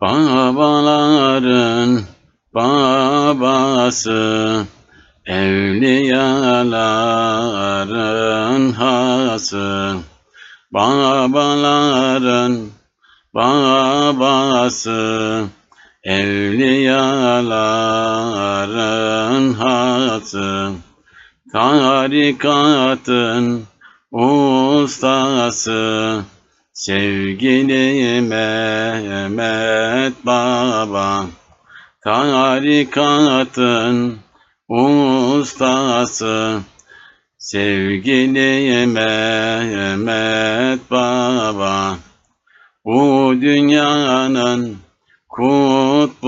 Babaların babası, evliyaların hası. Babaların babası, evliyaların hası. Tarikatın ustası, Sevgili Mehmet Baba, tarikatın ustası, sevgili Mehmet Baba, bu dünyanın kutbudur,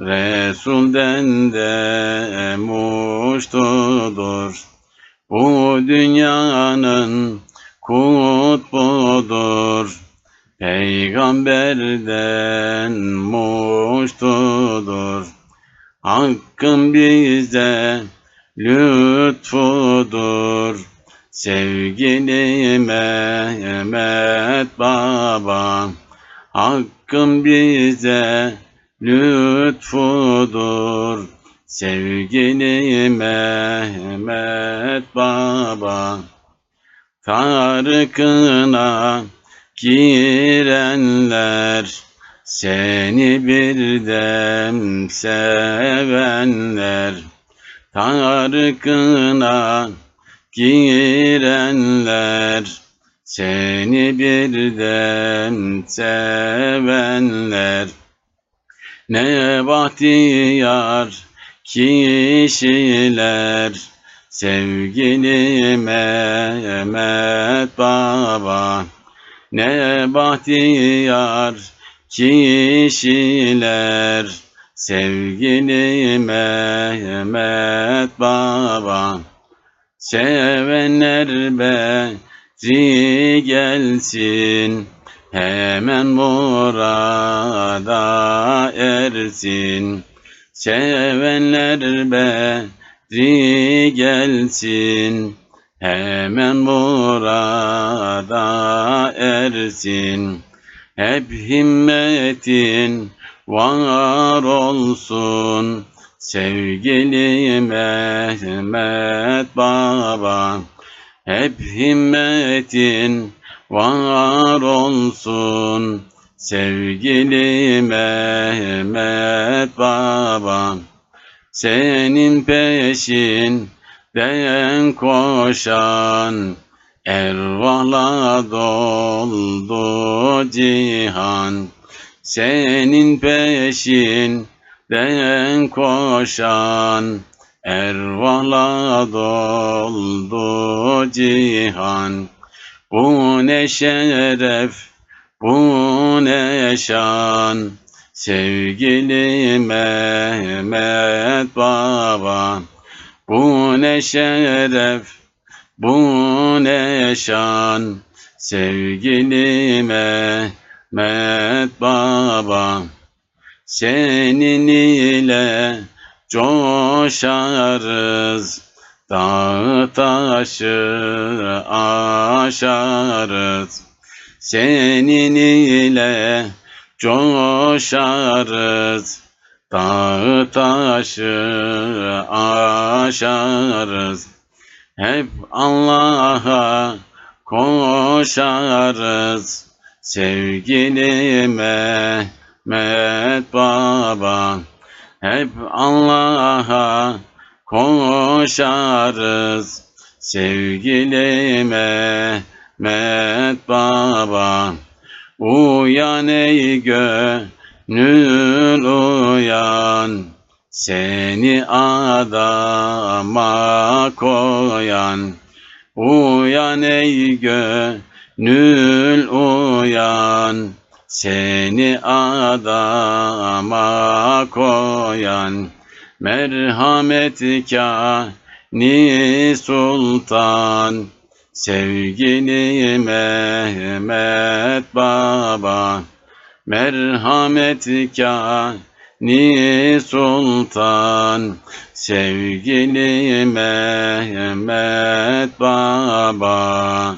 Resul'den de muştudur. Bu dünyanın kutbudur. Peygamberden muştudur. Hakkın bize lütfudur. Sevgili Mehmet Baba, Hakkın bize lütfudur. Sevgili Mehmet Baba, Tarıkına girenler, seni birden sevenler, Tarıkına girenler, seni birden sevenler, ne bahtiyar kişiler, Sevgili Mehmet Baba, ne bahtiyar kişiler, sevgili Mehmet Baba. Sevenler beri gelsin, hemen murada ersin. Sevenler beri Ri gelsin, hemen murada ersin. Hep himmetin var olsun, sevgili Mehmet Baba. Hep himmetin var olsun, sevgili Mehmet Baba. Senin peşinden koşan Ervahla doldu cihan. Senin peşinden koşan Ervahla doldu cihan. Bu ne şeref, bu ne şan Sevgili Mehmet Baba, bu ne şeref, bu ne şan. Sevgili Mehmet Baba, senin ile coşarız, dağ taşı aşarız. Senin ile coşarız. Dağı taşı aşarız. Hep Allah'a koşarız. Sevgili Mehmet Baba. Hep Allah'a koşarız. Sevgili Mehmet Baba. Uyan ey gönül uyan, seni adama koyan. Uyan ey gönül uyan, seni adama koyan. Merhamet ni sultan, Sevgili Mehmet Baba, merhamet ni sultan, sevgili Mehmet Baba.